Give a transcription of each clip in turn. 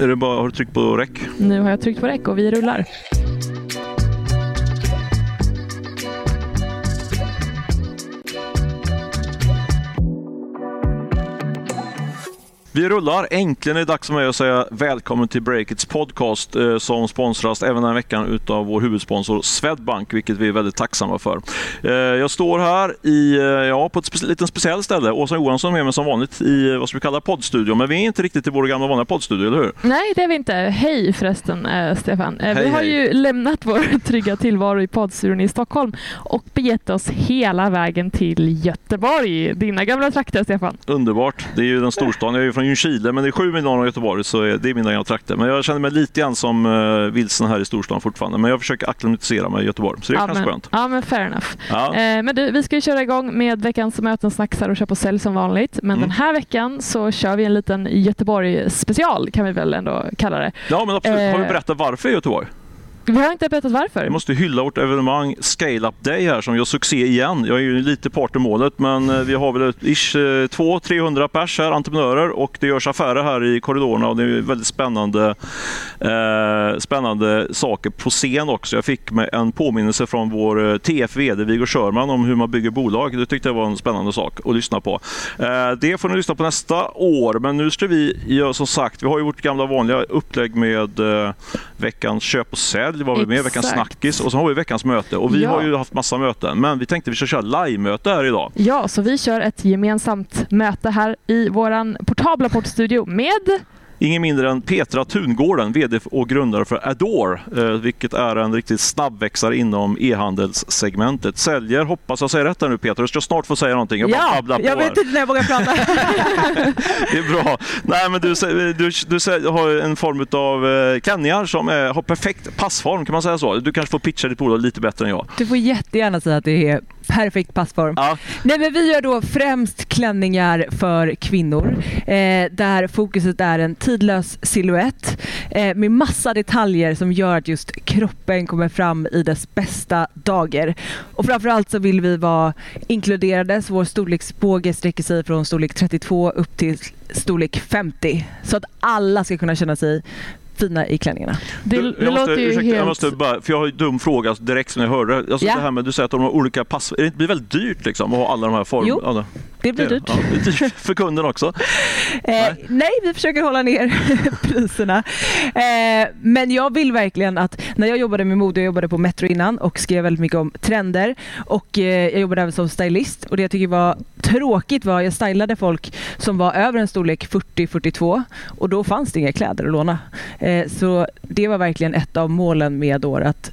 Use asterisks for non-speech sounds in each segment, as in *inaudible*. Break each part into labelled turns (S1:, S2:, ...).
S1: Är det bara, har du tryckt på räck?
S2: Nu har jag tryckt på räck och vi rullar.
S1: Vi rullar. Äntligen är det dags för mig att säga välkommen till Breakits podcast eh, som sponsras även den här veckan utav vår huvudsponsor Swedbank, vilket vi är väldigt tacksamma för. Eh, jag står här i, eh, ja, på ett spe lite speciellt ställe. Åsa Johansson är med mig som vanligt i vad ska vi kalla poddstudion, men vi är inte riktigt i vår gamla vanliga poddstudio, eller hur?
S2: Nej, det är vi inte. Hej förresten, Stefan.
S1: Hej,
S2: vi har
S1: hej.
S2: ju lämnat vår *laughs* trygga tillvaro i poddstudion i Stockholm och begett oss hela vägen till Göteborg. Dina gamla trakter, Stefan.
S1: Underbart. Det är ju den storstan. Jag är ju från Ljungskile, men det är sju mil norr om Göteborg, så det är mina trakter. Men jag känner mig lite grann som uh, vilsen här i storstan fortfarande. Men jag försöker acklimatisera mig i Göteborg, så det är
S2: ja,
S1: kanske
S2: men,
S1: skönt.
S2: Ja, men fair enough.
S1: Ja.
S2: Eh, men du, vi ska ju köra igång med veckans möten, snacksar och köp och sälj som vanligt. Men
S1: Mm.
S2: den här veckan så kör vi en liten Göteborg-special kan vi väl ändå kalla det.
S1: ja, men absolut. Har vi
S2: eh,
S1: berättat varför i Göteborg?
S2: Vi har inte berättat varför.
S1: Vi måste hylla vårt evenemang Scale Up Day här som gör succé igen. Jag är ju lite part i målet men eh, vi har väl ett ish eh, 200-300 pers här, entreprenörer och det görs affärer här i korridorerna och det är väldigt spännande, eh, spännande saker på scen också. Jag fick med en påminnelse från vår eh, TF VD Viggo Körman om hur man bygger bolag. Det tyckte jag var en spännande sak att lyssna på. Eh, det får ni lyssna på nästa år men nu ska vi göra som sagt, vi har ju vårt gamla vanliga upplägg med eh, veckans köp och sälj, var vi med, veckans snackis och så har vi veckans möte. Och vi
S2: Ja.
S1: har ju haft massa möten, men vi tänkte vi ska köra live-möte här idag.
S2: Ja, så vi kör ett gemensamt möte här i våran portabla poddstudio med
S1: Ingen mindre än Petra Tungården, VD och grundare för Adore, eh, vilket är en riktigt snabbväxare inom e-handelssegmentet. Säljer, hoppas jag säger rätt här nu Petra, du ska snart få säga någonting. Jag
S3: Ja, jag vet
S1: här.
S3: inte när jag vågar prata. *laughs*
S1: Det är bra. Nej, men du, du, du, har en form av eh, klänningar som är, har perfekt passform, kan man säga så? Du kanske får pitcha ditt bolag lite bättre än jag.
S3: Du får jättegärna säga att det är perfekt passform.
S1: Ja,
S3: Nej, men vi gör då främst klänningar för kvinnor eh, där fokuset är en tidlös silhuett eh, med massa detaljer som gör att just kroppen kommer fram i dess bästa dager. Och framförallt så vill vi vara inkluderade så vår storleksbåge sträcker sig från storlek 32 upp till storlek 50 så att alla ska kunna känna sig fina i klänningarna.
S2: Det,
S1: Du,
S2: det
S1: jag, måste, ursäkta,
S2: helt...
S1: jag måste bara, för jag har ju dum fråga direkt som jag hörde. Alltså
S3: Ja.
S1: det här med, du säger att de har olika pass. Det blir väldigt dyrt liksom, att ha alla de här formerna.
S3: Jo,
S1: det-
S3: blir dyrt.
S1: Ja, det är dyrt *laughs* för kunden också. *laughs*
S3: Eh, nej. vi försöker hålla ner *laughs* priserna. Eh, men jag vill verkligen att, när jag jobbade med mode, jag jobbade på Metro innan och skrev väldigt mycket om trender och eh, jag jobbade även som stylist och det jag tycker var tråkigt var att jag stylade folk som var över en storlek 40-42 och då fanns det inga kläder att låna. Eh, Eh, så det var verkligen ett av målen med år att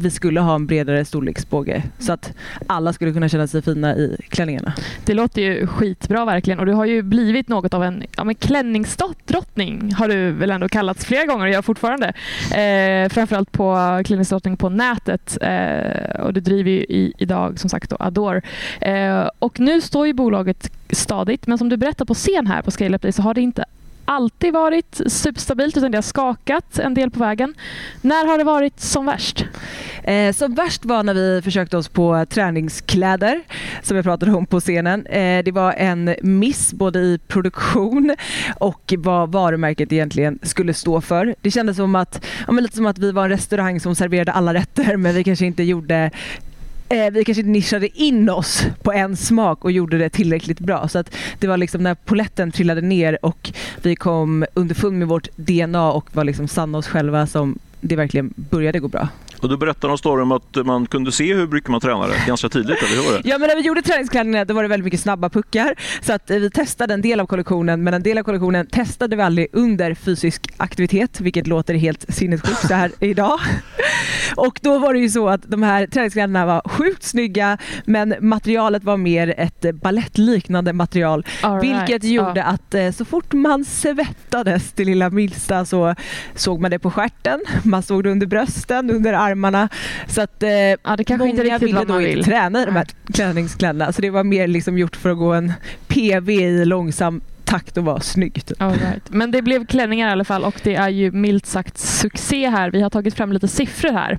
S3: vi skulle ha en bredare storleksbåge så att alla skulle kunna känna sig fina i klänningarna.
S2: Det låter ju skitbra verkligen och du har ju blivit något av en ja, men klänningsdrottning har du väl ändå kallats flera gånger och gör fortfarande. Eh, framförallt på klänningsdrottning på nätet eh, och du driver ju i, idag som sagt då Adore. Eh, och nu står ju bolaget stadigt men som du berättar på scen här på Scale Up Day så har det inte alltid varit superstabilt utan det har skakat en del på vägen. När har det varit som värst?
S3: Eh, som värst var när vi försökte oss på träningskläder som jag pratade om på scenen. Eh, det var en miss både i produktion och vad varumärket egentligen skulle stå för. Det kändes som att, ja, men lite som att vi var en restaurang som serverade alla rätter *laughs* men vi kanske inte gjorde Eh, vi kanske inte nischade in oss på en smak och gjorde det tillräckligt bra. Så att det var liksom när poletten trillade ner och vi kom underfund med vårt DNA och var liksom sanna oss själva som det verkligen började gå bra.
S1: Och du berättade en story om att man kunde se hur mycket man tränade ganska tidigt, eller hur var det?
S3: Ja men när vi gjorde träningskläderna då var det väldigt mycket snabba puckar. Så att eh, vi testade en del av kollektionen men en del av kollektionen testade vi aldrig under fysisk aktivitet vilket låter helt sinnessjukt så här *laughs* idag. Och då var det ju så att de här träningskläderna var sjukt snygga men materialet var mer ett ballettliknande material
S2: All
S3: vilket
S2: right.
S3: gjorde
S2: Ja.
S3: att eh, så fort man svettades det lilla minsta så såg man det på stjärten, man såg det under brösten, under armarna. Så att eh,
S2: Ja, det kanske inte riktigt
S3: ville då
S2: vill.
S3: träna i de här klädningskläderna. Så det var mer liksom gjort för att gå en PV i långsam takt och vara snygg. Typ.
S2: All right. Men det blev klänningar i alla fall och det är ju milt sagt succé här. Vi har tagit fram lite siffror här.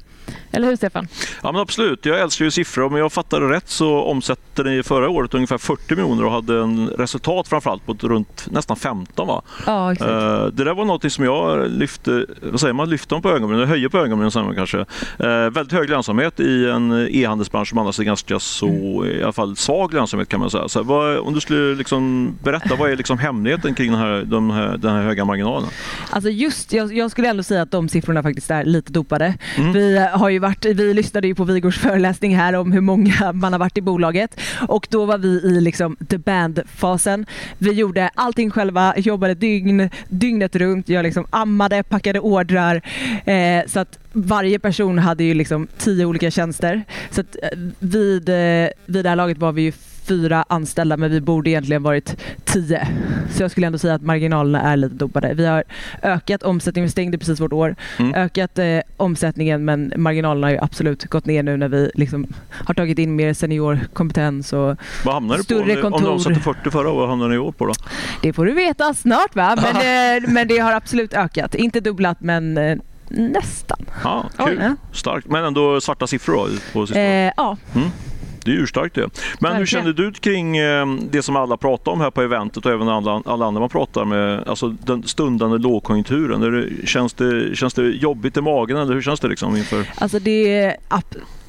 S2: Eller hur Stefan?
S1: Ja men absolut, jag älskar ju siffror. Om jag fattar det rätt så omsätter ni förra året ungefär 40 miljoner och hade en resultat framförallt på runt nästan 15 va?
S3: Ja, exakt.
S1: Eh, det där var något som jag lyfte, vad säger man, lyfte dem på ögonbrynen, höjer på ögonbrynen säger man kanske. Uh, väldigt hög lönsamhet i en e-handelsbransch som annars är ganska så, i alla fall svag lönsamhet kan man säga. Så vad, om du skulle liksom berätta, vad är liksom hemligheten kring den här, de här, den här höga marginalen?
S3: Alltså just, jag, jag skulle ändå säga att de siffrorna faktiskt är lite dopade.
S1: Mm.
S3: Vi, har ju varit, vi lyssnade ju på Vigors föreläsning här om hur många man har varit i bolaget och då var vi i liksom the band-fasen. Vi gjorde allting själva, jobbade dygn, dygnet runt, jag liksom ammade, packade ordrar. Eh, så att varje person hade ju liksom tio olika tjänster. Så att eh, vid, eh, vid det här laget var vi ju fyra anställda men vi borde egentligen varit tio. Så jag skulle ändå säga att marginalerna är lite dopade. Vi har ökat omsättningen, vi stängde precis vårt år,
S1: Mm.
S3: ökat eh, omsättningen men marginalerna har ju absolut gått ner nu när vi liksom har tagit in mer seniorkompetens och
S1: Vad hamnar du på? Om, du- om du
S3: kontor.
S1: omsatte 40 förra, vad hamnar ni i år på då?
S3: det får du veta snart va? Men, *laughs* eh, men det har absolut ökat. Inte dubblat men eh, nästan.
S1: Ja, kul.
S3: Ja.
S1: Starkt. Men ändå svarta siffror då, på sista
S3: Eh, ja.
S1: Det är urstarkt det. Men hur
S2: Verkligen.
S1: känner du kring eh, det som alla pratar om här på eventet och även alla, alla andra man pratar med, alltså den stundande lågkonjunkturen? Det, känns, det, känns det jobbigt i magen eller hur känns det liksom inför?
S3: Alltså det är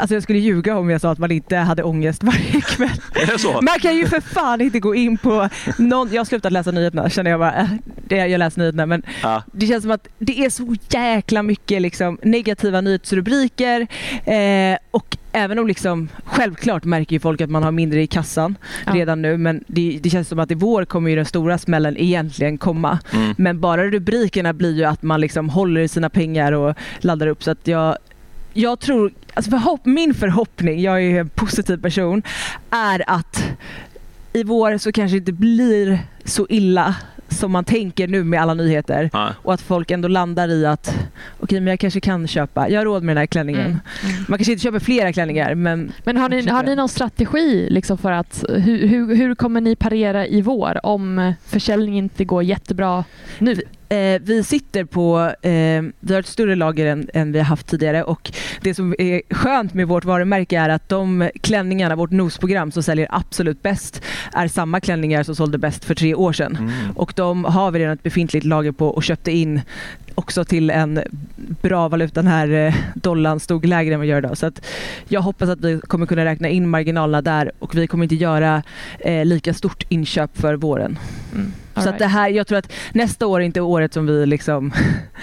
S3: Alltså jag skulle ljuga om jag sa att man inte hade ångest varje kväll.
S1: Är det så?
S3: Man kan ju för fan inte gå in på någon... Jag har slutat läsa nyheterna känner jag bara. äh, Det, jag läser nyheterna men
S1: Ja.
S3: det känns som att det är så jäkla mycket liksom, negativa nyhetsrubriker eh, och även om liksom, självklart märker ju folk att man har mindre i kassan
S2: Ja.
S3: redan nu men det, det känns som att i vår kommer ju den stora smällen egentligen komma.
S1: Mm.
S3: Men bara rubrikerna blir ju att man liksom håller i sina pengar och laddar upp så att jag jag tror, alltså förhopp, min förhoppning, jag är ju en positiv person, är att i vår så kanske det inte blir så illa som man tänker nu med alla nyheter
S1: Ja.
S3: och att folk ändå landar i att okej men jag kanske kan köpa, jag har råd med den här klänningen.
S2: Mm. Mm.
S3: Man kanske inte köper flera klänningar men
S2: Men har ni, har ni någon strategi liksom för att hur, hur, hur kommer ni parera i vår om försäljningen inte går jättebra nu?
S3: Eh, vi sitter på, eh, vi har ett större lager än, än vi har haft tidigare och det som är skönt med vårt varumärke är att de klänningarna, vårt nosprogram som säljer absolut bäst är samma klänningar som sålde bäst för tre år sedan.
S1: Mm.
S3: Och de har vi redan ett befintligt lager på och köpte in också till en bra valuta när eh, dollarn stod lägre än vad gör idag. Så att jag hoppas att vi kommer kunna räkna in marginalerna där och vi kommer inte göra eh, lika stort inköp för våren.
S2: Mm.
S3: Så att det här, jag tror att nästa år är inte året som vi liksom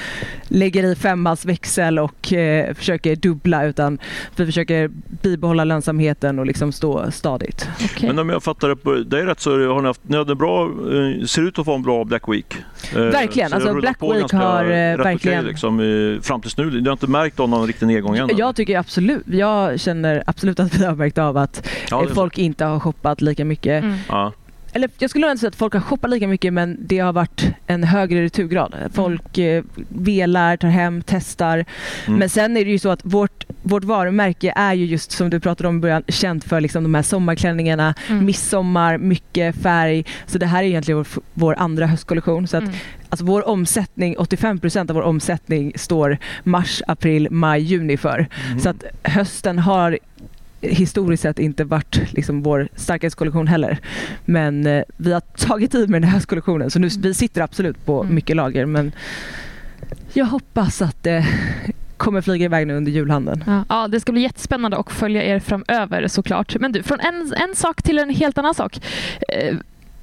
S3: *laughs* lägger i femmans växel och eh, försöker dubbla utan vi försöker bibehålla lönsamheten och liksom stå stadigt.
S2: Okej.
S1: Men om jag fattar det på dig rätt så har ni haft, ni hade bra, eh, ser ut att få en bra Black Week. Eh,
S3: Verkligen,
S1: så det
S3: alltså Black Week har, eh,
S1: rätt okej
S3: verkligen-
S1: liksom, eh, fram tills nu. Du har inte märkt av någon riktig nedgång än? eller?
S3: Jag tycker absolut, jag känner absolut att vi har märkt av att
S1: Ja,
S3: eh, folk inte har shoppat lika mycket.
S2: Mm.
S1: Ja.
S3: Eller jag skulle nog inte säga att folk har shoppat lika mycket men det har varit en högre returgrad. Folk eh, velar, tar hem, testar.
S1: Mm.
S3: Men sen är det ju så att vårt, vårt varumärke är ju just som du pratade om i början känt för liksom de här sommarklänningarna,
S2: Mm.
S3: midsommar, mycket färg. Så det här är egentligen vår, vår andra höstkollektion. Så att,
S2: Mm.
S3: alltså vår omsättning, 85% av vår omsättning står mars, april, maj, juni för.
S1: Mm.
S3: Så att hösten har historiskt sett inte varit liksom vår starkaste kollektion heller. Men eh, vi har tagit i med den här höstkollektionen så nu, vi sitter absolut på
S2: Mm.
S3: mycket lager men jag hoppas att det kommer flyga iväg nu under julhandeln.
S2: Ja, ja, det ska bli jättespännande att följa er framöver såklart. Men du, från en, en sak till en helt annan sak. Eh,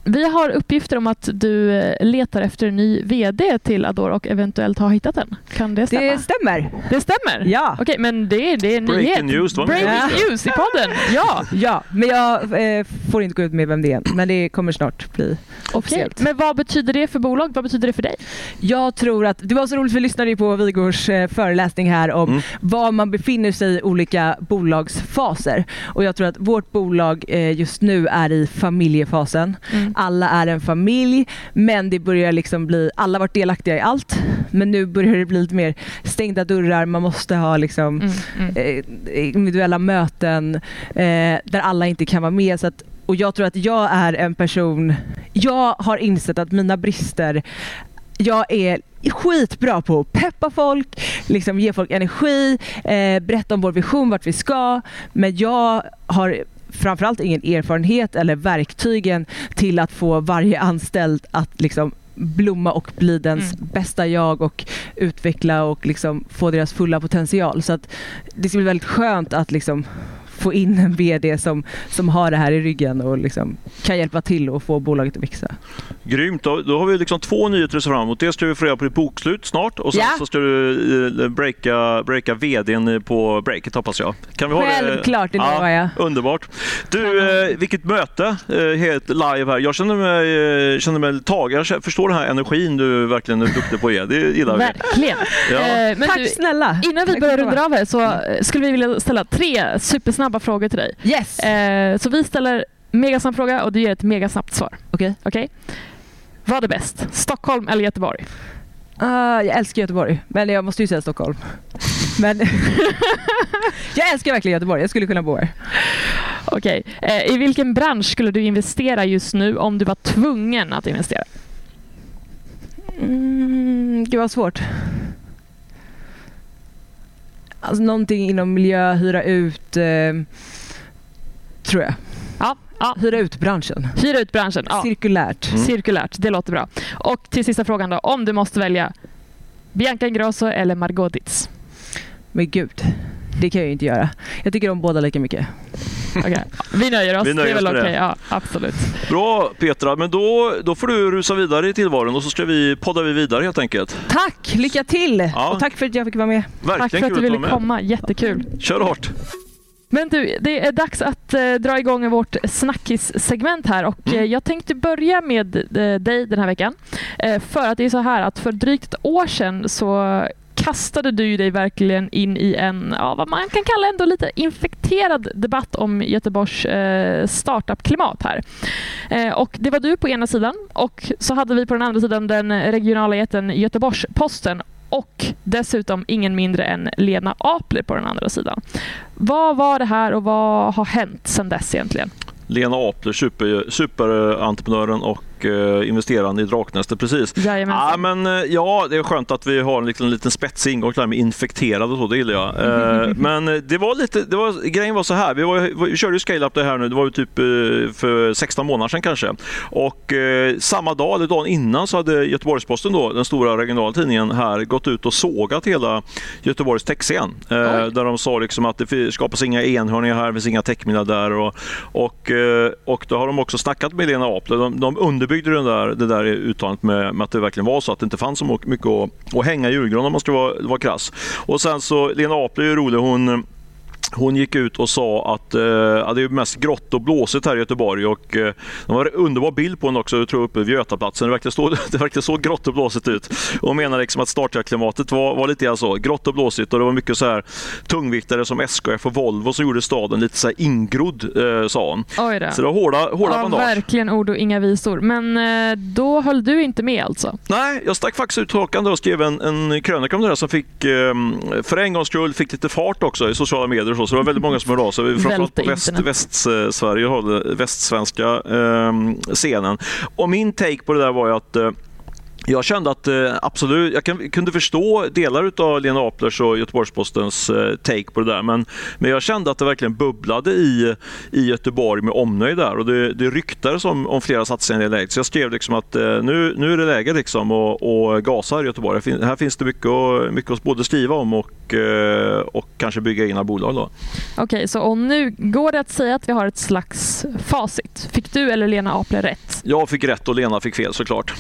S2: vi har uppgifter om att du eh, letar efter en ny VD till Adore och eventuellt har hittat en. Kan det stämma?
S3: Det stämmer!
S2: Det stämmer?
S3: Ja!
S2: Okej, men det, det är en
S1: Breaking
S2: nyhet.
S1: news,
S2: Breaking
S3: nyhet.
S2: news i podden. *laughs* Ja,
S3: Ja, men jag eh, får inte gå ut med vem det är än, men det kommer snart bli
S2: okej.
S3: officiellt.
S2: Men vad betyder det för bolag? Vad betyder det för dig?
S3: Jag tror att, det var så roligt, vi lyssnade ju på Vigors eh, föreläsning här om
S1: Mm.
S3: var man befinner sig i olika bolagsfaser. Och jag tror att vårt bolag eh, just nu är i familjefasen. Alla är en familj, men det börjar liksom bli, alla har varit delaktiga i allt. Men nu börjar det bli lite mer stängda dörrar, man måste ha liksom
S2: Mm, mm.
S3: eh, individuella möten eh, där alla inte kan vara med. Så att och jag tror att jag är en person, jag har insett att mina brister, jag är skitbra på att peppa folk, liksom ge folk energi, eh, berätta om vår vision, vart vi ska. Men jag har framförallt ingen erfarenhet eller verktygen till att få varje anställd att liksom blomma och bli dens mm. bästa jag och utveckla och liksom få deras fulla potential. Så att det ska bli väldigt skönt att liksom få in en VD som, som har det här i ryggen och liksom kan hjälpa till och få bolaget att växa.
S1: Grymt, då, då har vi liksom två nyheter att se fram emot. Dels ska vi få reda på ditt bokslut snart och sen ja. så ska du eh, breaka, breaka VDn på breaket hoppas jag.
S3: Kan vi Självklart, det, det lovar jag.
S1: Underbart. Du, eh, vilket möte eh, helt live här. Jag känner mig, eh, känner mig taggad. Jag förstår den här energin du verkligen är duktig på att ge. Det gillar vi.
S2: Verkligen. Ja.
S3: Tack du, snälla.
S2: Innan vi börjar runda av här så skulle vi vilja ställa tre supersnabba frågor till dig.
S3: Yes.
S2: Eh, så vi ställer megasnabb fråga och du ger ett megasnabbt svar.
S3: Okej.
S2: Okay. okay? Vad är bäst? Stockholm eller Göteborg?
S3: Uh, jag älskar Göteborg, men jag måste ju säga Stockholm. Men *laughs* jag älskar verkligen Göteborg. Jag skulle kunna bo här.
S2: Okej. Okay. Eh, I vilken bransch skulle du investera just nu om du var tvungen att investera?
S3: Mm, det var svårt. Alltså någonting inom miljö, hyra ut, eh, tror jag.
S2: Ja, ja.
S3: Hyra ut-branschen.
S2: Hyra ut-branschen, ja.
S3: Cirkulärt.
S2: Mm. Cirkulärt, det låter bra. Och till sista frågan då, om du måste välja Bianca Ingrosso eller Margot Ditz?
S3: Men gud, det kan jag ju inte göra. Jag tycker om båda lika mycket. *laughs*
S2: Okay. Vi nöjer oss. Vi nöjer det är väl okej. Ja, absolut.
S1: Bra Petra, men då, då får du rusa vidare i tillvaron och så ska vi, poddar vi vidare helt enkelt.
S3: Tack, lycka till! Ja. Och tack för att jag fick vara med.
S1: Verkligen
S2: tack för att du ville komma, jättekul.
S1: Kör hårt!
S2: Men du, det är dags att eh, dra igång vårt snackis-segment här och mm. eh, jag tänkte börja med eh, dig den här veckan. För att det är så här att för drygt ett år sedan så kastade du dig verkligen in i en, ja, vad man kan kalla ändå lite infekterad debatt om Göteborgs eh, startup-klimat här. Eh, och det var du på ena sidan och så hade vi på den andra sidan den regionala jätten Göteborgs-Posten och dessutom ingen mindre än Lena Apler på den andra sidan. Vad var det här och vad har hänt sedan dess egentligen?
S1: Lena Apler, super, superentreprenören och eh, investerande i Draknästet. Precis.
S2: Ja,
S1: men, eh, ja, det är skönt att vi har en liten, liten spetsig ingång där med infekterad och så, det gillar jag. Eh, *laughs* men det var lite, det var, grejen var så här, vi, var, vi körde ju scale-up det här nu, det var ju typ för 16 månader sedan kanske. Och eh, samma dag, eller dagen innan, så hade Göteborgs-Posten då, den stora regionala tidningen här, gått ut och sågat hela Göteborgs techscen. Eh, där de sa liksom att det skapas inga enhörningar här, det finns inga techmiljardärer och, och, och då har de också snackat med Lena Apler. De, de underbyggde det där, det där uttalandet med, med, att det verkligen var så att det inte fanns så mycket att, att hänga i julgranen om man ska vara, vara krass. Och sen så, Lena Aple är ju rolig, hon hon gick ut och sa att eh, det är mest grått och blåsigt här i Göteborg och eh, det var en underbar bild på henne också, jag tror uppe vid Götaplatsen. Det verkar så, *laughs* det verkar så grått och blåsigt ut. Hon menar liksom att startklimatet var, var lite så, grått och blåsigt och det var mycket så här tungviktare som SKF och Volvo som gjorde staden lite så här ingrodd, eh, sa hon.
S2: Oj då.
S1: Så det var hårda, hårda ja, bandage.
S2: Verkligen ord och inga visor. Men eh, då höll du inte med alltså?
S1: Nej, jag stack faktiskt ut hakan och skrev en, en krönika om det där som fick, eh, för en gångs skull, fick lite fart också i sociala medier och så. Så det var väldigt många som hörde av sig. Framförallt på väst, Västsverige, västsvenska eh, scenen. Och min take på det där var ju att eh, jag kände att eh, absolut, jag kunde förstå delar av Lena Aplers och Göteborgs-Postens eh, take på det där, men, men jag kände att det verkligen bubblade i, i Göteborg med omnöjd där och det, det ryktades om, om flera satsningar i läget. Så jag skrev liksom att eh, nu, nu är det läge liksom att och gasa i Göteborg. Här, finns det mycket, och, mycket att både skriva om och, och kanske bygga egna bolag. Okej,
S2: okay, så och nu går det att säga att vi har ett slags facit. Fick du eller Lena Apler rätt?
S1: Jag fick rätt och Lena fick fel såklart.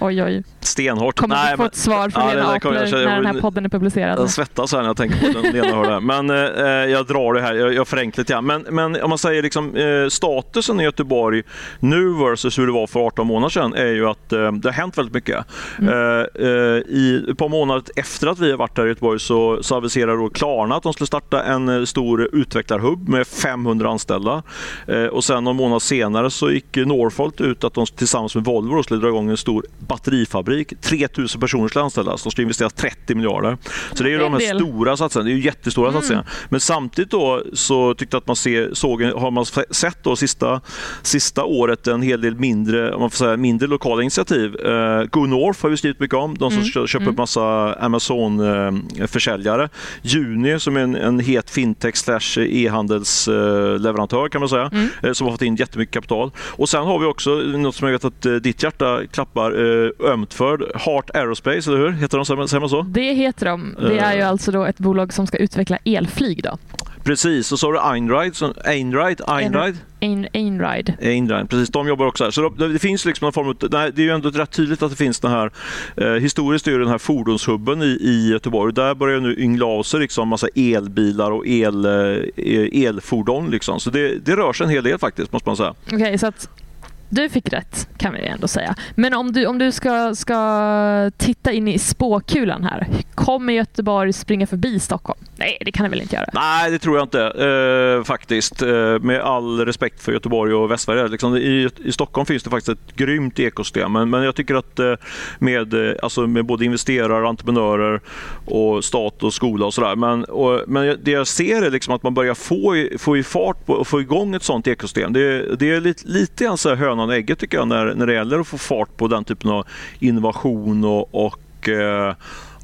S2: Oj, oj.
S1: Stenhårt.
S2: Kommer Nej, vi få ett svar från ja, Lena Apler när den här podden är publicerad?
S1: Jag svettas här när jag tänker på den Lena hör det. Men eh, jag drar det här, jag, jag förenklar lite Men, men om man säger liksom, eh, statusen i Göteborg nu versus hur det var för 18 månader sedan är ju att eh, det har hänt väldigt mycket. Mm. Eh, eh I ett par månader efter att vi har varit här i Göteborg så, så aviserade då Klarna att de skulle starta en eh, stor utvecklarhubb med 500 anställda. Eh, och sen någon månad senare så gick Norfolk ut att de tillsammans med Volvo skulle dra igång en stor batterifabrik. 3000 personer ska anställas. De ska investera 30 miljarder. Så det är ju de här stora satsningarna. Det är ju jättestora
S2: Mm.
S1: satsningar. Men samtidigt då så tyckte att man ser, såg, har man sett då sista, sista året en hel del mindre, om man får säga, mindre lokala initiativ. Uh, Go North har vi skrivit mycket om. De som
S2: Mm.
S1: kö- köper
S2: Mm.
S1: massa Amazon-försäljare. Juni som är en, en het fintech slash e-handelsleverantör kan man säga.
S2: Mm.
S1: eh, Som har fått in jättemycket kapital. Och sen har vi också något som jag vet att eh, ditt hjärta klappar eh, ömt för. Heart Aerospace, eller hur? Heter de, säger man så?
S2: Det heter de. Det är ju
S1: Eh.
S2: alltså då ett bolag som ska utveckla elflyg. Då.
S1: Precis, och så har du Einride, Einride, Einride,
S2: Ain, Ainride.
S1: Einride, precis, de jobbar också här. Så det, det finns liksom någon form av, nej, det är ju ändå rätt tydligt att det finns den här, eh, historiskt är ju den här fordonshubben i, i Göteborg. Där börjar nu yngla av sig liksom massa elbilar och el, eh, elfordon. Liksom. Så det, det rör sig en hel del faktiskt, måste man säga.
S2: Okej, så att du fick rätt kan vi ändå säga. Men om du, om du ska, ska titta in i spåkulan här. Kommer Göteborg springa förbi Stockholm? Nej, det kan det väl inte göra?
S1: Nej, det tror jag inte eh, faktiskt. Eh, med all respekt för Göteborg och Västsverige. Liksom, i, I Stockholm finns det faktiskt ett grymt ekosystem. Men, men jag tycker att eh, med, eh, alltså med både investerare, entreprenörer och stat och skola och sådär. Men, och, men det jag ser är liksom att man börjar få, få i fart på och få igång ett sånt ekosystem. Det, det är lite, lite grann så här hönan och ägget tycker jag när, när det gäller att få fart på den typen av innovation och, och eh,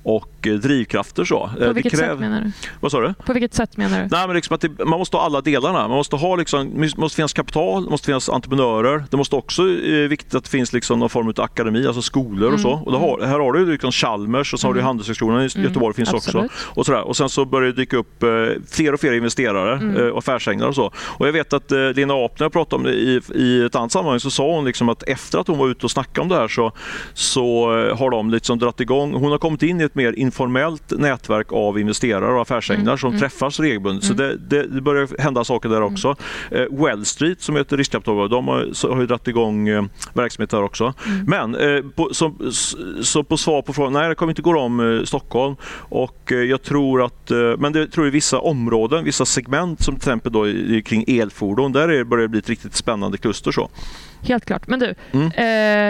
S1: och eh, drivkrafter. Så. Eh,
S2: På
S1: det
S2: vilket
S1: kräv-
S2: sätt menar du?
S1: Vad sa du?
S2: På vilket sätt menar du?
S1: Nej, men liksom det, man måste ha alla delarna. Man måste ha liksom, det måste finnas kapital, det måste finnas entreprenörer. Det måste också eh, viktigt att det finns liksom någon form av akademi, alltså skolor och
S2: Mm,
S1: så. Och har, här har du liksom Chalmers och så har du
S2: Mm.
S1: Handelshögskolan i
S2: Mm,
S1: Göteborg finns
S2: absolut.
S1: också. Och, sådär. och sen så börjar det dyka upp eh, fler och fler investerare
S2: Mm.
S1: eh, och affärsänglar och så. Och jag vet att eh, Lena Apner pratade om det i, i ett annat sammanhang så sa hon liksom att efter att hon var ute och snackade om det här så, så eh, har de liksom dratt igång. Hon har kommit in i ett mer informellt nätverk av investerare och affärsänglar
S2: Mm,
S1: som
S2: mm.
S1: träffas regelbundet. Så
S2: Mm.
S1: det, det, det börjar hända saker där också. Eh, Well Street som är ett riskkapitalbolag, de har, har ju dragit igång eh, verksamhet där också.
S2: Mm.
S1: Men eh, på, som, så på svar på frågan, nej det kommer inte gå om eh, Stockholm. Och eh, jag tror att, eh, men det tror jag vissa områden, vissa segment som till exempel då i, kring elfordon, där är börjar det bli ett riktigt spännande kluster. Så.
S2: Helt klart. Men du,
S1: Mm.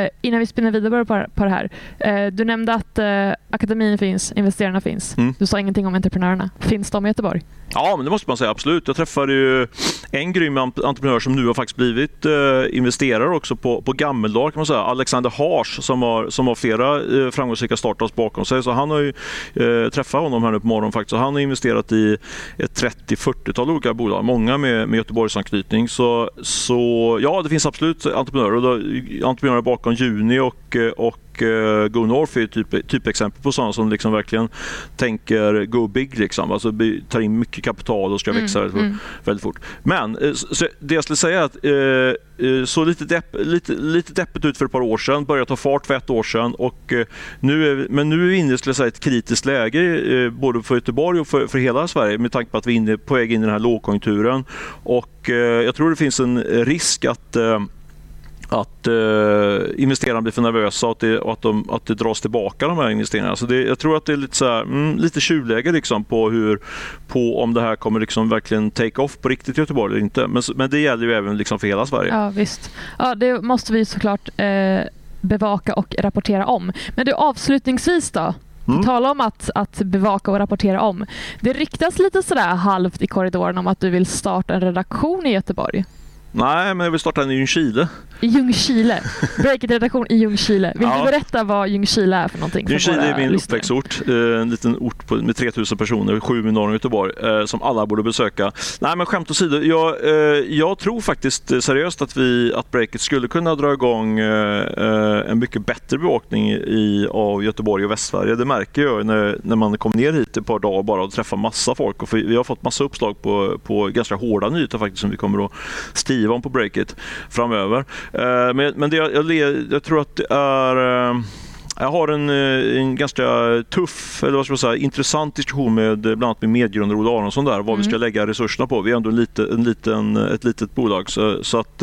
S2: eh, innan vi spinner vidare på, på det här. Eh, du nämnde att eh, akademin finns, investerarna finns.
S1: Mm.
S2: Du sa ingenting om entreprenörerna. Finns de i Göteborg?
S1: Ja, men det måste man säga absolut. Jag träffade ju en grym entreprenör som nu har faktiskt blivit eh, investerare också på, på gammeldagar kan man säga. Alexander Hars som har, som har flera eh, framgångsrika startups bakom sig. Så han har ju eh, träffat honom här nu på morgonen faktiskt. Så han har investerat i ett 30-40-tal olika bolag, många med, med Göteborgsanknytning. Så, så ja, det finns absolut entreprenörer. Och då, entreprenörer bakom Juni och, eh, och och eh, Go North är typ, typexempel på sådana som liksom verkligen tänker go big. Liksom. Alltså tar in mycket kapital och ska växa väldigt,
S2: mm.
S1: väldigt fort. Men eh, så, det jag skulle säga är att eh, eh, så lite, depp, lite, lite deppigt ut för ett par år sedan, började ta fart för ett år sedan. Och, nu är, men nu är vi inne i ett kritiskt läge både för Göteborg och för, för hela Sverige med tanke på att vi är inne, på väg in i den här lågkonjunkturen. Och, jag tror det finns en risk att att eh, investerarna blir för nervösa och att det, och att, de, att det dras tillbaka de här investeringarna. Så det, jag tror att det är lite, så här, mm, lite tjuvläge liksom på, hur, på om det här kommer liksom verkligen take off på riktigt i Göteborg eller inte. Men, men det gäller ju även liksom för hela Sverige.
S2: Ja, visst. Ja, det måste vi såklart eh, bevaka och rapportera om. Men du, avslutningsvis då?
S1: Mm.
S2: Tala om att, att bevaka och rapportera om. Det riktas lite sådär halvt i korridoren om att du vill starta en redaktion i Göteborg.
S1: Nej, men jag vill starta en i Ljungskile.
S2: I Ljungskile. Breakit-redaktion i Ljungskile. Vill
S1: Ja.
S2: du berätta vad Ljungskile är för någonting?
S1: Ljungskile är min
S2: lyssnare?
S1: uppväxtort. Eh, En liten ort med 3000 personer, sju mil norr om Göteborg, eh, som alla borde besöka. Nej, men skämt åsido. Jag, eh, jag tror faktiskt seriöst att, vi, att Breakit skulle kunna dra igång en mycket bättre bevakning i, av Göteborg och Västsverige. Det märker jag när, när man kommer ner hit ett par dagar bara och träffar massa folk. Och vi har fått massa uppslag på, på ganska hårda nyheter faktiskt som vi kommer att skriva om på Breakit framöver. Eh, men men det, jag, jag, tror att det är eh, jag har en, eh, en ganska tuff, eller vad ska man säga, intressant diskussion med bland annat med medgrundare Ola Aronsson där, vad mm. vi ska lägga resurserna på. Vi är ändå en liten, en liten, ett litet bolag. Så, så att,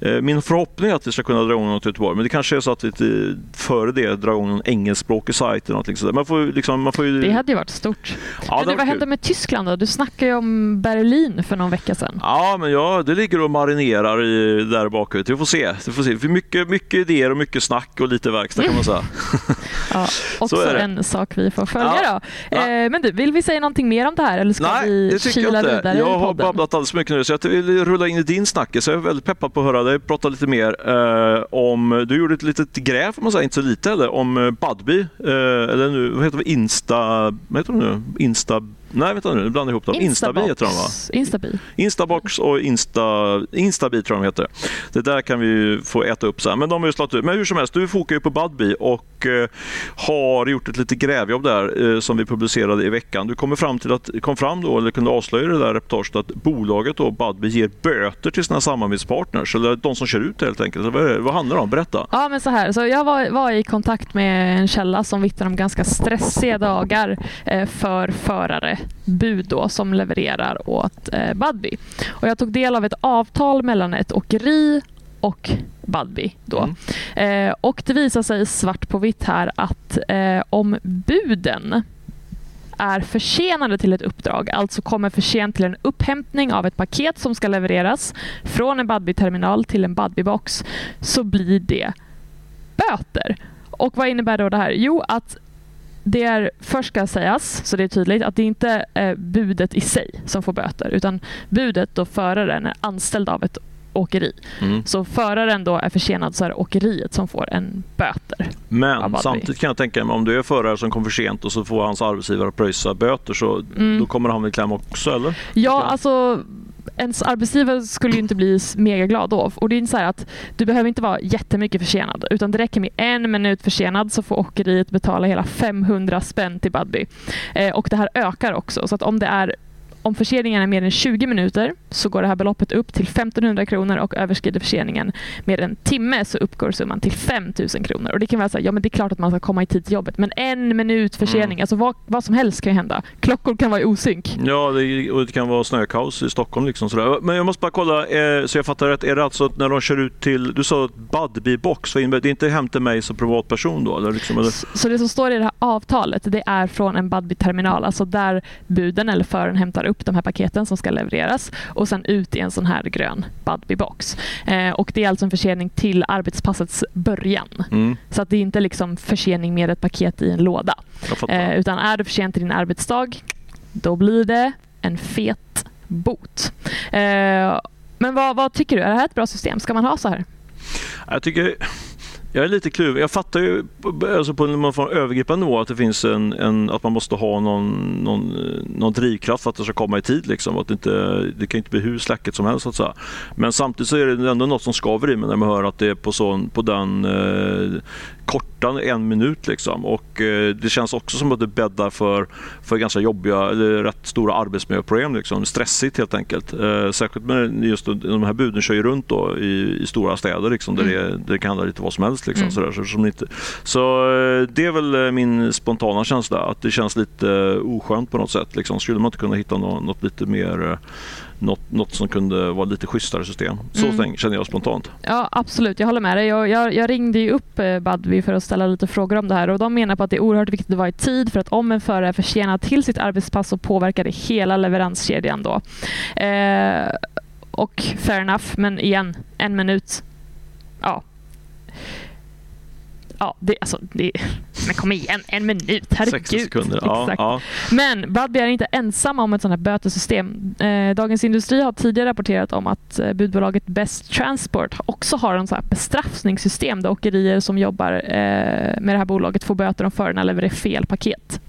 S1: min förhoppning är att vi ska kunna dra igång något i Göteborg, men det kanske är så att vi före det drar igång en engelskspråkig sajt eller något sådär. Man får, liksom, man får ju...
S2: Det hade ju varit stort. Ja, men du, vad hände med Tyskland då? Du snackade ju om Berlin för någon vecka sedan.
S1: Ja, men ja, det ligger och marinerar i, där bakut. Vi får se. Vi får se. mycket, mycket idéer och mycket snack och lite verkstad kan man säga. *laughs*
S2: ja, *laughs* också en sak vi får följa ja. då. Eh, men du, vill vi säga någonting mer om det här eller ska
S1: Nej,
S2: vi kila
S1: jag
S2: inte. vidare
S1: Jag har babblat alldeles för mycket nu så jag vill rulla in i din snackis. Jag är väldigt peppad på att höra dig prata lite mer eh, om, du gjorde ett litet gräv, får man säger, inte så lite eller, om eh, Budbee, eh, eller nu, vad heter det, Insta, vad heter det nu? Insta Nej, vänta nu, nu blandar jag ihop dem. Instabi heter de va?
S2: Instabi.
S1: Instabox och Insta, Instabi tror jag de heter. Det där kan vi få äta upp sen. Men de har ju slått ut. Men hur som helst, du fokar ju på Budbee och eh, har gjort ett litet grävjobb där eh, som vi publicerade i veckan. Du kommer fram till att, kom fram då, eller kunde avslöja det där reportaget att bolaget då, Budbee ger böter till sina samarbetspartners, eller de som kör ut helt enkelt. Vad, vad handlar det om? Berätta.
S2: Ja, men så här. Så jag var, var i kontakt med en källa som vittnar om ganska stressiga dagar eh, för förare bud då, som levererar åt eh, Budbee. Och jag tog del av ett avtal mellan ett åkeri och Budbee. Då. Mm. Eh, och det visar sig svart på vitt här att eh, om buden är försenade till ett uppdrag, alltså kommer för sent till en upphämtning av ett paket som ska levereras från en Budbee-terminal till en Budbee-box, så blir det böter. Och vad innebär då det här? Jo, att det är, först ska sägas, så det är tydligt, att det inte är budet i sig som får böter, utan budet då föraren är anställd av ett åkeri. Mm. Så föraren då är försenad så är det åkeriet som får en böter.
S1: Men samtidigt kan jag tänka mig om du är förare som kom för sent och så får hans arbetsgivare pröjsa böter så mm. då kommer han väl kläm också eller?
S2: Ja, alltså ens arbetsgivare skulle ju inte bli mega glad då. Och det är inte så att du behöver inte vara jättemycket försenad utan det räcker med en minut försenad så får åkeriet betala hela 500 spänn till Budbee. Eh, och det här ökar också så att om det är om förseningen är mer än 20 minuter så går det här beloppet upp till 1500 kronor och överskrider förseningen mer än en timme så uppgår summan till 5000 kronor. Och det kan vara så här, ja men det är klart att man ska komma i tid till jobbet men en minut försening, mm. alltså vad, vad som helst kan hända. Klockor kan vara i osynk.
S1: Ja, det, och det kan vara snökaos i Stockholm. Liksom sådär. Men jag måste bara kolla, eh, så jag fattar rätt, är det alltså när de kör ut till, du sa Budbee box, det är inte hem till mig som privatperson då? Eller liksom, eller?
S2: Så, så det som står i det här avtalet, det är från en Budbee-terminal, alltså där buden eller föraren hämtar upp de här paketen som ska levereras och sen ut i en sån här grön Budbee-box. Eh, och det är alltså en försening till arbetspassets början. Mm. Så att det är inte liksom försening med ett paket i en låda. Eh, utan är du för sent till din arbetsdag, då blir det en fet bot. Eh, men vad, vad tycker du? Är det här ett bra system? Ska man ha så här?
S1: Jag tycker jag är lite kluven. Jag fattar ju alltså på en övergripande nivå att det finns en, en, att man måste ha någon, någon, någon drivkraft för att det ska komma i tid. Liksom. Att det, inte, det kan inte bli hur släcket som helst. Så att säga. Men samtidigt så är det ändå något som skaver i mig när man hör att det är på, sån, på den eh, korta en minut. Liksom. Och, eh, det känns också som att det bäddar för, för ganska jobbiga, eller rätt stora arbetsmiljöproblem. Liksom. Stressigt helt enkelt. Eh, särskilt med just de här buden kör ju runt då i, i stora städer liksom, där, mm. det, där det kan handla lite vad som helst. Liksom, mm. sådär, så, som inte, så eh, det är väl eh, min spontana känsla, att det känns lite eh, oskönt på något sätt. Liksom. Skulle man inte kunna hitta något, något lite mer något, något som kunde vara lite schysstare system. Så mm. känner jag spontant.
S2: Ja, absolut. Jag håller med dig. Jag, jag, jag ringde ju upp Budbee för att ställa lite frågor om det här och de menar på att det är oerhört viktigt att vara i tid för att om en förare är försenad till sitt arbetspass så påverkar det hela leveranskedjan då. Eh, och fair enough, men igen, en minut. Ja, ja, det, alltså, det, men kom igen, en minut, herregud.
S1: 60 sekunder, ja, ja.
S2: Men Budbee är inte ensamma om ett sånt här bötessystem. Eh, Dagens Industri har tidigare rapporterat om att eh, budbolaget Best Transport också har en sån här bestraffningssystem där åkerier som jobbar eh, med det här bolaget får böter om förarna levererar fel paket.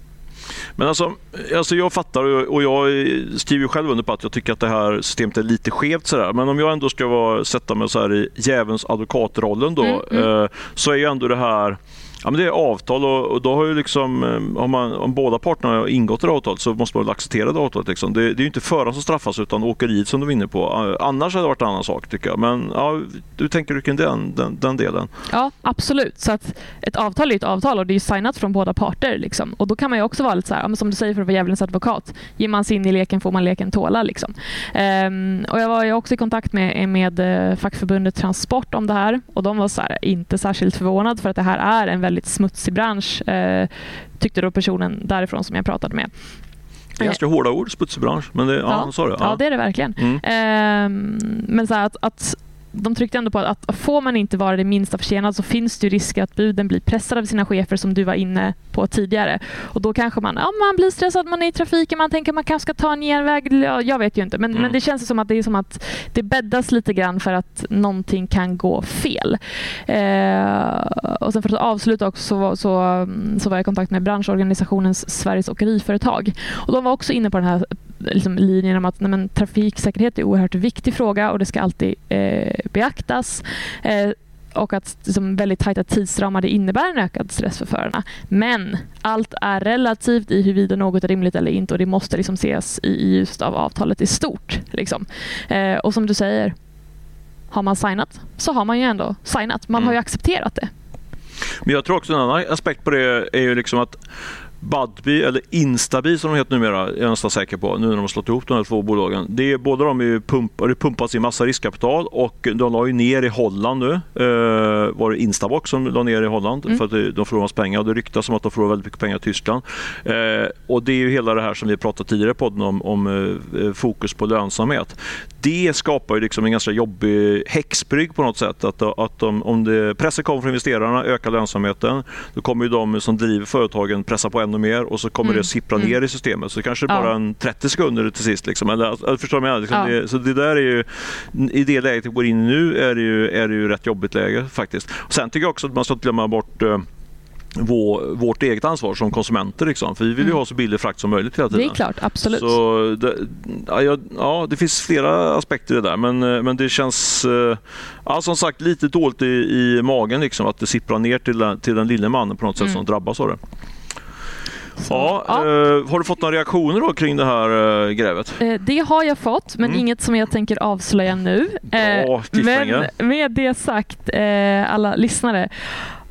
S1: Men alltså, alltså jag fattar och jag skriver själv under på att jag tycker att det här systemet är lite skevt. Sådär. Men om jag ändå ska vara, sätta mig så här i djävulens advokatrollen då, mm, mm. Eh, så är ju ändå det här Ja, men det är avtal och, och då har ju liksom, eh, om, man, om båda parterna har ingått det avtalet så måste man acceptera det avtalet. Liksom. Det, det är ju inte föraren som straffas utan åkeriet som du är inne på. Eh, annars hade det varit en annan sak tycker jag. Men ja, hur tänker du kring den, den, den delen?
S2: Ja, absolut. Så att ett avtal är ett avtal och det är ju signat från båda parter. Liksom. Och då kan man ju också vara lite så här, som du säger för att vara djävulens advokat. Ger man sig in i leken får man leken tåla. Liksom. Um, och jag var ju också i kontakt med, eh, med fackförbundet Transport om det här och de var så här, inte särskilt förvånade för att det här är en väldigt smutsig bransch, eh, tyckte då personen därifrån som jag pratade med.
S1: Det är ganska hårda ord, smutsig bransch. Men det, ja,
S2: ja,
S1: så det.
S2: Ja. ja, det är det verkligen. Mm. Eh, men så att, att de tryckte ändå på att, får man inte vara det minsta försenad så finns det risk att buden blir pressade av sina chefer som du var inne på tidigare. Och Då kanske man, ja, man blir stressad, man är i trafiken, man tänker att man kanske ska ta en genväg. Jag vet ju inte, men, mm. men det känns som att det är som att det bäddas lite grann för att någonting kan gå fel. Eh, och sen för att avsluta också så, så, så var jag i kontakt med branschorganisationen Sveriges Åkeriföretag. Och de var också inne på den här liksom, linjen om att nej, men, trafiksäkerhet är en oerhört viktig fråga och det ska alltid eh, beaktas. Eh, och att liksom, väldigt tajta tidsramar det innebär en ökad stress för förarna. Men allt är relativt i huruvida något är rimligt eller inte och det måste liksom ses i, i just av avtalet i stort. Liksom. Eh, och som du säger, har man signat så har man ju ändå signat. Man mm. har ju mm. accepterat det.
S1: Men jag tror också en annan aspekt på det är ju liksom att Budbee, eller Instabi som de heter numera, är jag nästan säker på, nu när de har slått ihop de här två bolagen. Det är, båda de är pump, det pumpas in massa riskkapital och de la ju ner i Holland nu. Eh, var det Instabox som la ner i Holland mm. för att de förlorar massa pengar. Det ryktas om att de förlorar väldigt mycket pengar i Tyskland. Eh, och det är ju hela det här som vi pratade tidigare på podden om, om eh, fokus på lönsamhet. Det skapar ju liksom en ganska jobbig häxbrygg på något sätt. Att, att de, om det, pressen kommer från investerarna, ökar lönsamheten, då kommer ju de som driver företagen pressa på ännu mer och så kommer mm. det sippra mm. ner i systemet. Så kanske ja. bara en 30 sekunder till sist. Liksom. Eller, förstår du liksom, ja. det, Så det där är ju, i det läget vi går in i nu är det ju, är det ju rätt jobbigt läge faktiskt. Och sen tycker jag också att man ska inte glömma bort uh, vår, vårt eget ansvar som konsumenter. Liksom. För vi vill ju mm. ha så billig frakt som möjligt hela tiden.
S2: Det är klart, absolut.
S1: Så det, ja, ja, det finns flera aspekter i det där men, eh, men det känns uh, ja, som sagt lite dåligt i, i magen liksom, att det sipprar ner till den, till den lille mannen på något sätt mm. som drabbas av det. Ja, ja. Eh, har du fått några reaktioner då kring det här eh, grävet?
S2: Eh, det har jag fått, men mm. inget som jag tänker avslöja nu.
S1: Bra,
S2: eh, men med det sagt, eh, alla lyssnare,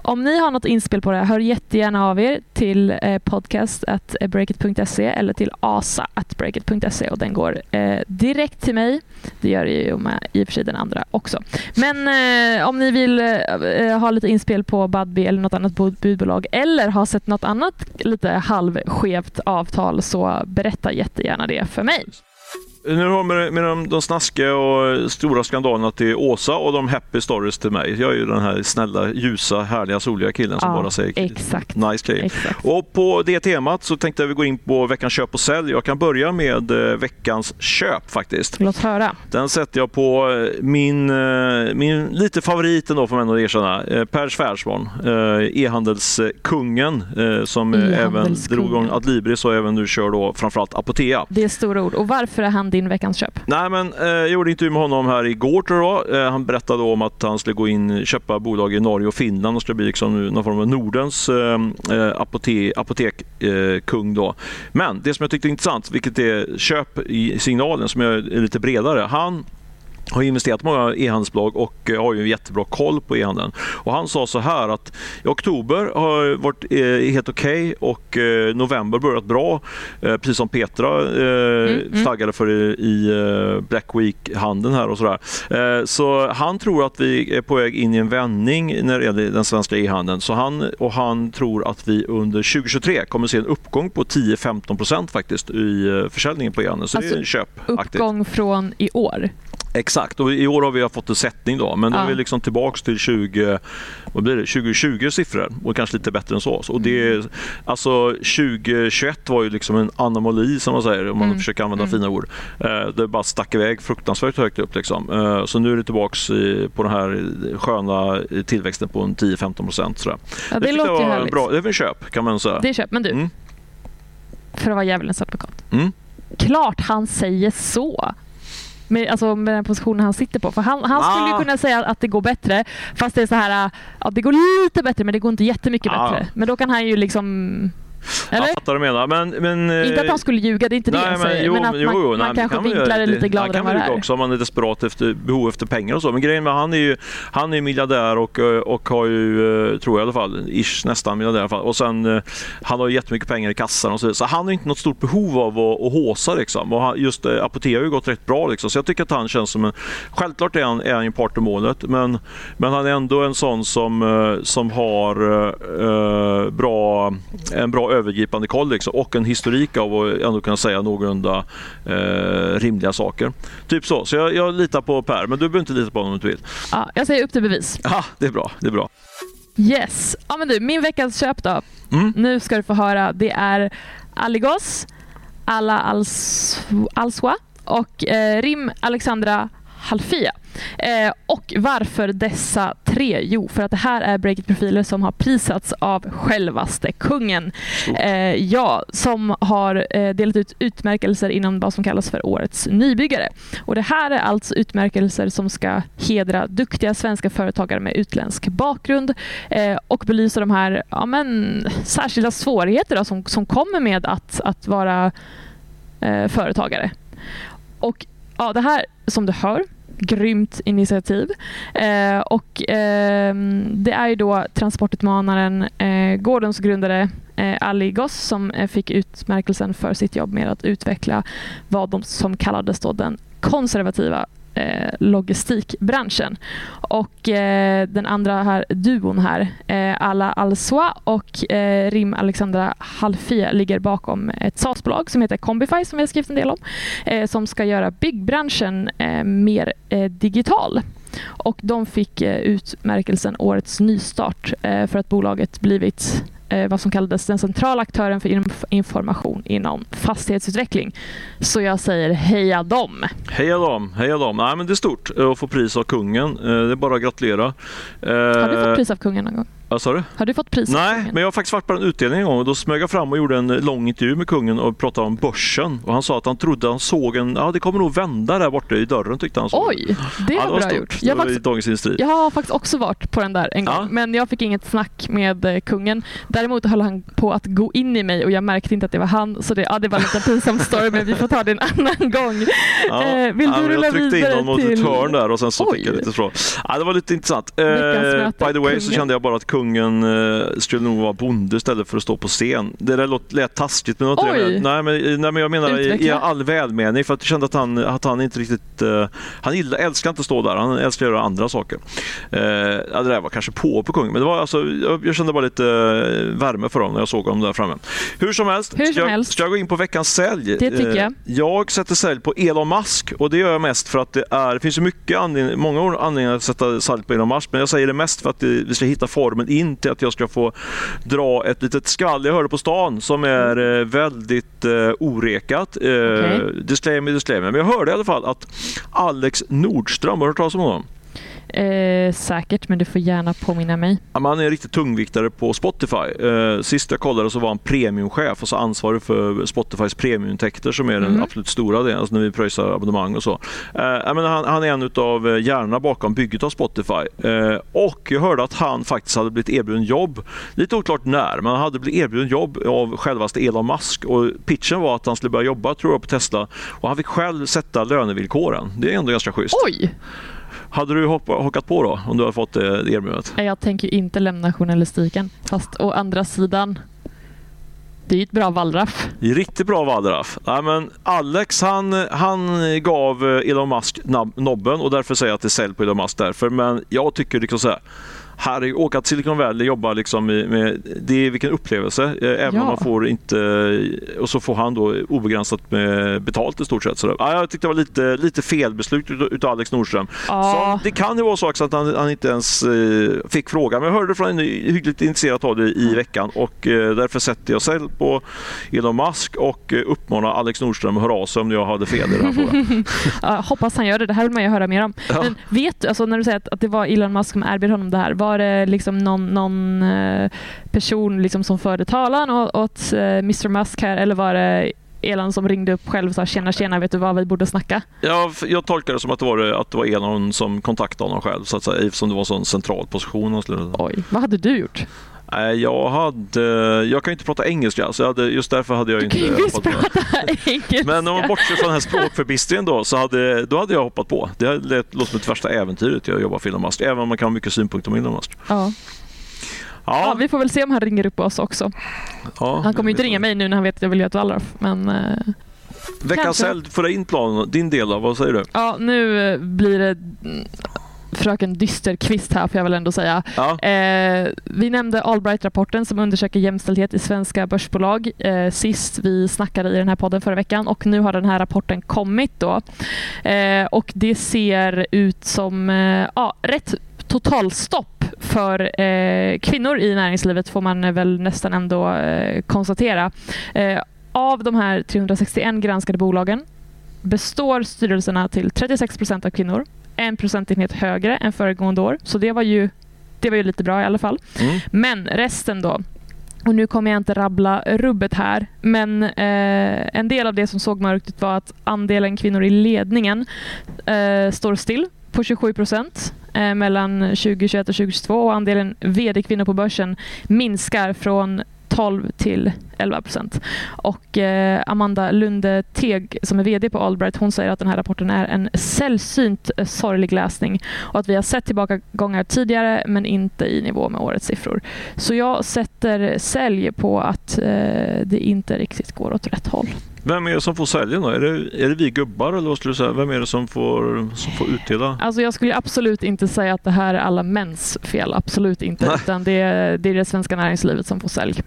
S2: om ni har något inspel på det, hör jättegärna av er till eh, podcast.breakit.se eh, eller till asa.breakit.se och den går eh, direkt till mig. Det gör ju med i och för sig den andra också. Men eh, om ni vill eh, eh, ha lite inspel på Budbee eller något annat budbolag eller har sett något annat lite halvskevt avtal så berätta jättegärna det för mig.
S1: Nu har med, med de, de snaskiga och stora skandalerna till Åsa och de happy stories till mig. Jag är ju den här snälla, ljusa, härliga, soliga killen som
S2: ja,
S1: bara säger
S2: exakt.
S1: nice. Exakt. Och på det temat så tänkte jag vi gå in på veckans köp och sälj. Jag kan börja med eh, veckans köp faktiskt.
S2: Låt höra.
S1: Den sätter jag på eh, min, eh, min lite favorit ändå får man ändå erkänna. Per Svärsson, e-handelskungen som även drog igång Adlibris och även nu kör då framförallt Apotea.
S2: Det är stora ord. Och varför är han din veckans köp?
S1: Nej, men eh, jag gjorde intervju med honom här igår tror jag. Eh, han berättade om att han skulle gå in köpa bolag i Norge och Finland och skulle bli liksom någon form av Nordens eh, eh apotek, apotekkung. då. Men det som jag tyckte är intressant, vilket är köp-signalen som är lite bredare. Han har investerat i många e-handelsbolag och har ju jättebra koll på e-handeln. Och han sa så här att i oktober har varit eh, helt okej okay och eh, november börjat bra. Eh, precis som Petra eh, mm, mm. flaggade för i, eh, Black Week-handeln här och sådär. Eh, så han tror att vi är på väg in i en vändning när det gäller den svenska e-handeln. Så han, och han tror att vi under 2023 kommer se en uppgång på 10-15% faktiskt i försäljningen på e-handeln. Så alltså, det är alltså,
S2: en köp. Uppgång från i år?
S1: Exakt, och i år har vi fått en sättning då, men ja. nu är vi liksom tillbaka till 20, vad blir det, 2020 siffror och kanske lite bättre än så. Och det, mm. alltså 2021 var ju liksom en anomali som man säger, om man mm. försöker använda mm. fina ord. Eh, det bara stack iväg fruktansvärt högt upp. Liksom. Eh, så nu är det tillbaka på den här sköna tillväxten på 10-15 procent.
S2: Ja, det, det låter ju härligt.
S1: Bra, det är väl köp kan man säga.
S2: Det är köp, men du, mm. för att vara djävulens advokat. Mm. Klart han säger så. Med, alltså med den positionen han sitter på. För han, han skulle ju
S1: Ah.
S2: kunna säga att det går bättre. Fast det är så här, ja, det går lite bättre men det går inte jättemycket
S1: Ah.
S2: bättre. Men då kan han ju liksom... Eller?
S1: Jag fattar vad du menar. Men, men,
S2: Inte att
S1: eh,
S2: han skulle ljuga, det är inte det
S1: Nej,
S2: jag
S1: men,
S2: säger.
S1: jo,
S2: men att
S1: jo,
S2: man,
S1: jo,
S2: man
S1: nej,
S2: kanske
S1: kan
S2: vinklar det lite gladare
S1: Han
S2: än
S1: kan
S2: vad det är.
S1: också om man är desperat efter behov efter pengar och så. Men grejen med han är ju, han är miljardär och, eh, och har ju, eh, tror jag i alla fall, ish nästan miljardär i alla fall. Och sen, eh, han har ju jättemycket pengar i kassan och så, så han har inte något stort behov av att, att håsa liksom. Och han, just eh, Apotea har ju gått rätt bra liksom. Så jag tycker att han känns som en, självklart är han, är han ju part i målet, men, men han är ändå en sån som, eh, som har eh, bra, en bra övergripande koll liksom, och en historik av att ändå kunna säga någorlunda eh, rimliga saker. Typ så. Så jag, jag litar på Per, men du behöver inte lita på honom om du inte vill.
S2: Ja, jag säger upp till bevis.
S1: Ja, det är bra. Det är bra.
S2: Yes. Ja, men du, min veckans köp då.
S1: Mm.
S2: Nu ska du få höra. Det är Aligos, Alla Als- Alswa och eh, Rim Alexandra Halfia. Eh, och varför dessa tre? Jo, för att det här är Breakit-profiler som har prisats av självaste kungen. Eh, ja, som har eh, delat ut utmärkelser inom vad som kallas för Årets nybyggare. Och Det här är alltså utmärkelser som ska hedra duktiga svenska företagare med utländsk bakgrund eh, och belysa de här ja, men, särskilda svårigheter då, som, som kommer med att, att vara eh, företagare. Och ja, Det här, som du hör, grymt initiativ. Eh, och eh, Det är ju då transportutmanaren eh, Gordons grundare eh, Ali Goss som eh, fick utmärkelsen för sitt jobb med att utveckla vad de som kallades då den konservativa eh, logistikbranschen. Och eh, den andra här, duon här, eh, Ala Alsoa och eh, Rim Alexandra Halfia ligger bakom ett SaaS-bolag som heter Combify som vi har skrivit en del om, eh, som ska göra byggbranschen eh, mer eh, digital. Och de fick utmärkelsen Årets nystart för att bolaget blivit vad som kallades den centrala aktören för inf- information inom fastighetsutveckling. Så jag säger heja dem!
S1: Heja dem, heja dem. Nej, men det är stort eh, att få pris av kungen. Eh, Det är bara att gratulera.
S2: Har du
S1: Eh,
S2: fått pris av kungen någon gång?
S1: Vad sa du?
S2: Har du fått pris av
S1: Nej, men jag har faktiskt varit på en utdelning en gång och då smög jag fram och gjorde en lång intervju med kungen och pratade om börsen. Och han sa att han trodde han såg en, ja det kommer nog vända där borta i dörren tyckte han. såg.
S2: Oj, det
S1: ja,
S2: var
S1: var
S2: bra
S1: stort.
S2: gjort. Jag,
S1: var i
S2: faktiskt,
S1: Dagens Industri.
S2: jag har faktiskt också varit på den där en gång,
S1: Ja.
S2: men jag fick inget snack med eh, kungen. Däremot höll han på att gå in i mig och jag märkte inte att det var han. Så det, ja, det var en liten pinsam story, men vi får ta det en *laughs* annan gång.
S1: Ja.
S2: Eh, vill
S1: ja,
S2: du rulla
S1: jag tryckte in
S2: vidare
S1: honom mot ett
S2: till-
S1: hörn där och sen så
S2: Oj.
S1: fick jag lite från. Ja, det var lite intressant. Eh, by the way så
S2: kungen.
S1: kände jag bara att kungen eh, skulle nog vara bonde istället för att stå på scen. Det där lät taskigt men, det nej, men, nej men jag menar i, i all välmening för att jag kände att han, att han inte riktigt... Eh, han gillar, älskar inte att stå där, han älskar att göra andra saker. Eh, ja, det där var kanske på på kungen men det var alltså, jag, jag kände bara lite eh, värme för honom när jag såg honom där framme. Hur som helst,
S2: Hur som
S1: ska, jag,
S2: helst.
S1: ska jag gå in på veckans sälj?
S2: Det tycker
S1: Eh,
S2: jag.
S1: jag sätter sälj på Elon Musk och det gör jag mest för att det, är, det finns mycket anledning, många anledningar att sätta sälj på Elon Musk men jag säger det mest för att vi ska hitta formen in till att jag ska få dra ett litet skall jag hörde på stan som är eh, väldigt eh, orekat. Eh,
S2: Okej.
S1: Disclaimer, disclaimer. Men jag hörde i alla fall att Alex Nordström, har du hört talas om honom?
S2: Eh, säkert, men du får gärna påminna mig.
S1: Ja, men Han är en riktig tungviktare på Spotify. Eh, sist jag kollade så var han premiumchef, alltså ansvarig för Spotifys premiumintäkter som är den
S2: Mhm.
S1: absolut stora delen, alltså när vi pröjsar abonnemang och så. Eh, menar, han, han är en av hjärnorna bakom bygget av Spotify. Eh, och jag hörde att han faktiskt hade blivit erbjuden jobb, lite oklart när, men han hade blivit erbjuden jobb av självaste Elon Musk och pitchen var att han skulle börja jobba, tror jag, på Tesla och han fick själv sätta lönevillkoren. Det är ändå ganska schysst.
S2: Oj!
S1: Hade du hoppa, hockat på då, om du hade fått det det erbjudandet?
S2: Jag tänker inte lämna journalistiken. Fast å andra sidan, det är ju ett bra wallraff.
S1: Riktigt bra Wallraff. Ja, men Alex han, han gav eh, Elon Musk nobben och därför säger jag att det är sälj på Elon Musk därför. Men jag tycker liksom så här. Här är åka till Silicon Valley jobba liksom med, det är vilken upplevelse. eh, Även
S2: Ja.
S1: om man får inte och så får han då obegränsat med betalt i stort sett. Så, ja, jag tyckte det var lite, lite felbeslut utav Alex Nordström.
S2: Ja,
S1: Så det kan ju vara så att han, han inte ens eh, fick frågan. Men jag hörde från en hyggligt intresserad av det i veckan och eh, därför sätter jag sälj på Elon Musk och uppmanar Alex Nordström att höra av sig om jag hade fel i den här frågan. *laughs*
S2: ja, hoppas han gör det. Det här vill man ju höra mer om. Men vet du, alltså när du säger att, att det var Elon Musk som erbjöd honom det här, var det liksom någon, någon eh, person liksom som förde talan åt eh, Mr Musk här eller var det Elon som ringde upp själv och sa tjena tjena, vet du vad vi borde snacka?
S1: Ja, jag tolkar det som att det var, att det var Elon som kontaktade honom själv, så att säga, eftersom det var en sån central position.
S2: Oj, vad hade du gjort?
S1: Jag hade, jag kan ju inte prata engelska, så hade, just därför hade jag
S2: du
S1: inte
S2: kan ju visst prata engelska.
S1: Men om man bortser från den här språkförbistringen då, så hade, då hade jag hoppat på. Det låter som det värsta äventyret jag jobbar Musk, även om man kan ha mycket synpunkter om Musk.
S2: Ja. Ja. ja. vi får väl se om han ringer upp oss också. Ja, han kommer ju inte ringa mig nu när han vet att jag vill göra ett Wallraff, men eh,
S1: Veckans helg för din plan, din del då, vad säger du?
S2: Ja, nu eh, blir det fröken Dysterkvist här får jag väl ändå säga. Ja. Eh, vi nämnde Allbright-rapporten som undersöker jämställdhet i svenska börsbolag eh, sist vi snackade i den här podden förra veckan och nu har den här rapporten kommit då. Eh, och det ser ut som eh, ja, rätt totalstopp för eh, kvinnor i näringslivet får man väl nästan ändå eh, konstatera. Eh, av de här 361 granskade bolagen består styrelserna till 36 procent av kvinnor en procentenhet högre än föregående år. Så det var ju, det var ju lite bra i alla fall. Mm. Men resten då. Och nu kommer jag inte rabbla rubbet här, men eh, en del av det som såg mörkt ut var att andelen kvinnor i ledningen eh, står still på 27 procent eh, mellan 2021 och 2022 och andelen vd-kvinnor på börsen minskar från 12 till 11 procent. Och eh, Amanda Lunde Teg som är VD på Allbright hon säger att den här rapporten är en sällsynt eh, sorglig läsning och att vi har sett tillbakagångar tidigare men inte i nivå med årets siffror. Så jag sätter sälj på att eh, det inte riktigt går åt rätt håll.
S1: Vem är det som får sälja då? Är det, är det vi gubbar eller vad skulle du säga? Vem är det som får, som får utdela?
S2: Alltså jag skulle absolut inte säga att det här är alla mäns fel. Absolut inte. Utan det, är, det är det svenska näringslivet som får sälj.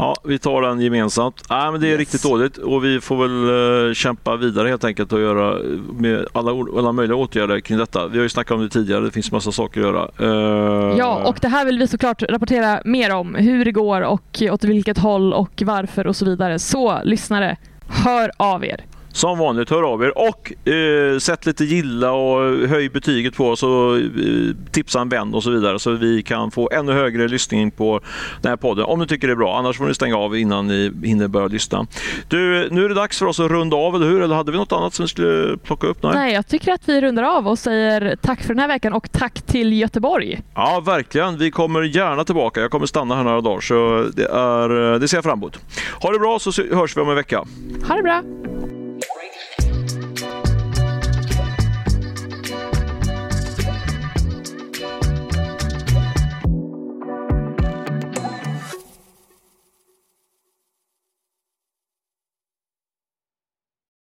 S1: Ja, vi tar den gemensamt. Nej, men det är yes. riktigt dåligt och vi får väl uh, kämpa vidare helt enkelt och göra med alla, alla möjliga åtgärder kring detta. Vi har ju snackat om det tidigare, det finns massa saker att göra.
S2: Uh... Ja, och det här vill vi såklart rapportera mer om. Hur det går och åt vilket håll och varför och så vidare. Så lyssnare, hör av er.
S1: Som vanligt, hör av er och eh, sätt lite gilla och höj betyget på oss och eh, tipsa en vän och så vidare så vi kan få ännu högre lyssning på den här podden. Om ni tycker det är bra, annars får ni stänga av innan ni hinner börja lyssna. Du, nu är det dags för oss att runda av, eller hur? Eller hade vi något annat som vi skulle plocka upp?
S2: Nej, Nej jag tycker att vi rundar av och säger tack för den här veckan och tack till Göteborg.
S1: Ja, verkligen. Vi kommer gärna tillbaka. Jag kommer stanna här några dagar så det, är, det ser jag fram emot. Ha det bra så hörs vi om en vecka.
S2: Ha det bra.